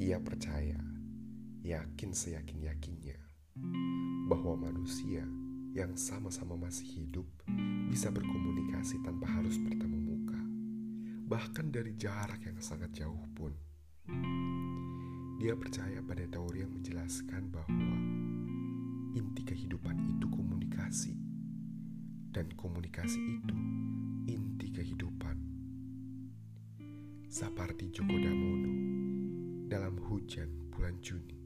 Dia percaya, yakin seyakin-yakinnya, bahwa manusia yang sama-sama masih hidup bisa berkomunikasi tanpa harus bertemu muka, bahkan dari jarak yang sangat jauh pun. Dia percaya pada teori yang menjelaskan bahwa inti kehidupan itu komunikasi, dan komunikasi itu inti kehidupan. Sapardi Djoko Damono hujan bulan Juni